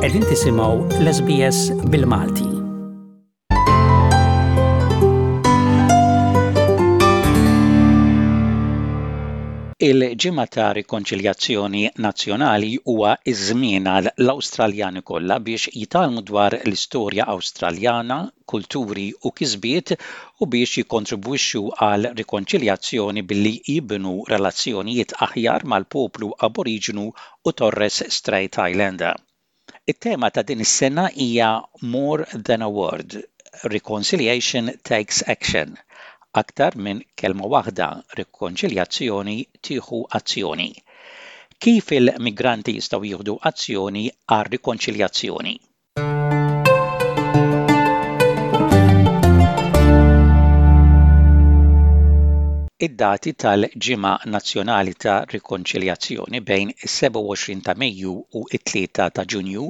Qegħdin tisimgħu l-SBS bil-Malti. Il-Ġimgħa ta' Rikonċiljazzjoni Nazzjonali huwa ż-żmien għal l-Awstraljani kollha biex jitgħallmu dwar l-istorja Awstraljana, kulturi u kisbiet u biex jikkontribwixxu għal rikonċiljazzjoni billi jibnu relazzjonijiet aħjar mal-poplu Aboriġinu u Torres Strait Islander. It-tema ta' din is-sena hija More Than a Word, Reconciliation Takes Action, Aktar minn Kelma Waħda, Rikonċiljazzjoni Tieħu Azzjoni. Kif il-migranti jistgħu jieħdu azzjoni għar-rikonċiljazzjoni? Id-dati tal-Ġimgħa Nazzjonali ta' Rikonċiljazzjoni bejn is-27 ta' Mejju u t-3 ta' Ġunju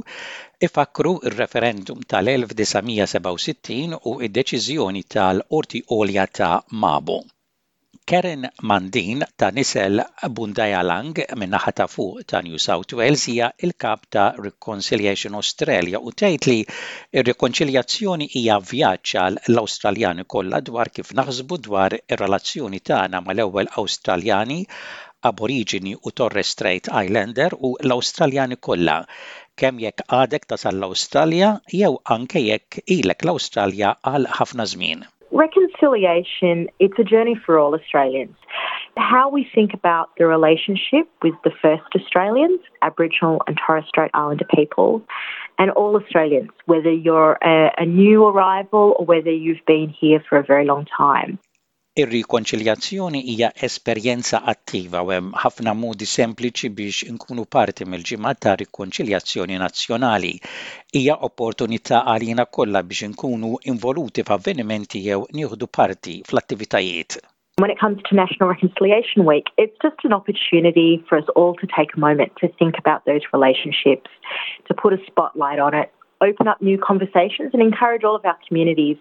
jfakkru r-referendum tal-1967 u d-deċiżjoni tal-Qorti Għolja ta' Mabo. Karen Mandin ta' Nisel Bundayalang min-naħa ta' fuq ta' New South Wales hija l-Kap ta' Reconciliation Australia u tgħid li r-rikonċiljazzjoni hija vjaġġ għal l-Awstraljani kollha dwar kif naħsbu dwar ir-relazzjoni tagħna mal-ewwel Awstraljani Aboriġini u Torres Strait Islander u l-Awstraljani kollha kemm jekk għadek tasal l-Awstralja jew anke jekk ilek l-Awstralja għal ħafna żmien. Reconciliation, it's a journey for all Australians. How we think about the relationship with the first Australians, Aboriginal and Torres Strait Islander peoples, and all Australians, whether you're a, a new arrival or whether you've been here for a very long time. Ir-rikonċiljazzjoni hija esperjenza attiva u hemm ħafna modi sempliċi biex inkunu parti mill-ġimgħa ta' rikonċiljazzjoni nazzjonali. Hija opportunità għalina kollha biex inkunu involuti f'avvenimenti jew nieħdu parti fl-attivitajiet. When it comes to National Reconciliation Week, it's just an opportunity for us all to take a moment to think about those relationships, to put a spotlight on it, open up new conversations and encourage all of our communities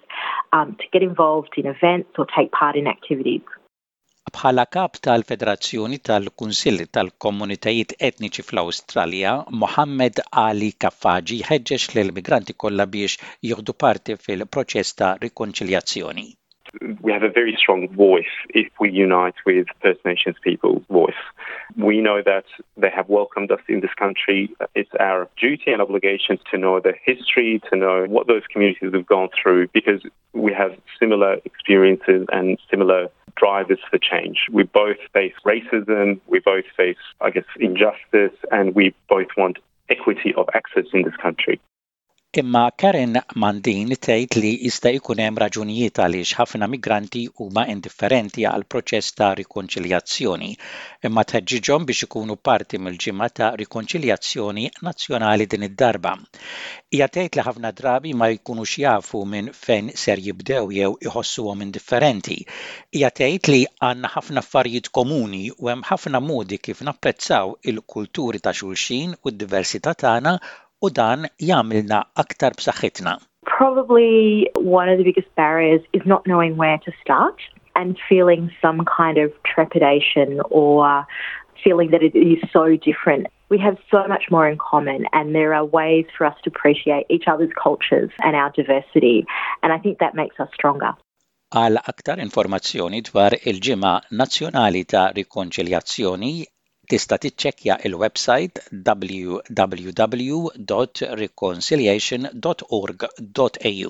um, to get involved in events or take part in activities. Bħala Kap tal-Federazzjoni tal-Kunsill tal-Komunitajiet Etniċi fl-Awstralja, Mohammed Ali Kaffaji ħeġġeġ lill-migranti kollha biex jieħdu parti fil-proċess ta' rikonċiljazzjoni. We have a very strong voice if we unite with First Nations people's voice. We know that they have welcomed us in this country. It's our duty and obligation to know the history, to know what those communities have gone through because We have similar experiences and similar drivers for change. We both face racism, we both face, I guess, injustice, and we both want equity of access in this country. Imma Karen Mandin tgħid li jista' jkun hemm raġunijiet għaliex ħafna migranti huma indifferenti għal proċess ta' rikonċiljazzjoni, imma tħeġġiġhom biex ikunu parti mill-ġimgħa ta' rikonċiljazzjoni nazzjonali din id-darba. Hija tgħid li ħafna drabi ma jkunux jafu minn fejn ser jibdew jew iħossuhom indifferenti. Hija tgħid li għandna ħafna affarijiet komuni u hemm ħafna modi kif napprezzaw il-kulturi ta' xulxin u d-diversità tagħna u dan jagħmilna aktar b'saħħitna. Probably one of the biggest barriers is not knowing where to start and feeling some kind of trepidation or feeling that it is so different. We have so much more in common, and there are ways for us to appreciate each other's cultures and our diversity, and I think that makes us stronger. Għal aktar informazzjoni dwar il-Ġimgħa Nazzjonali ta' Rikonċiljazzjoni tista' tiċċekkja il-websajt www.reconciliation.org.au.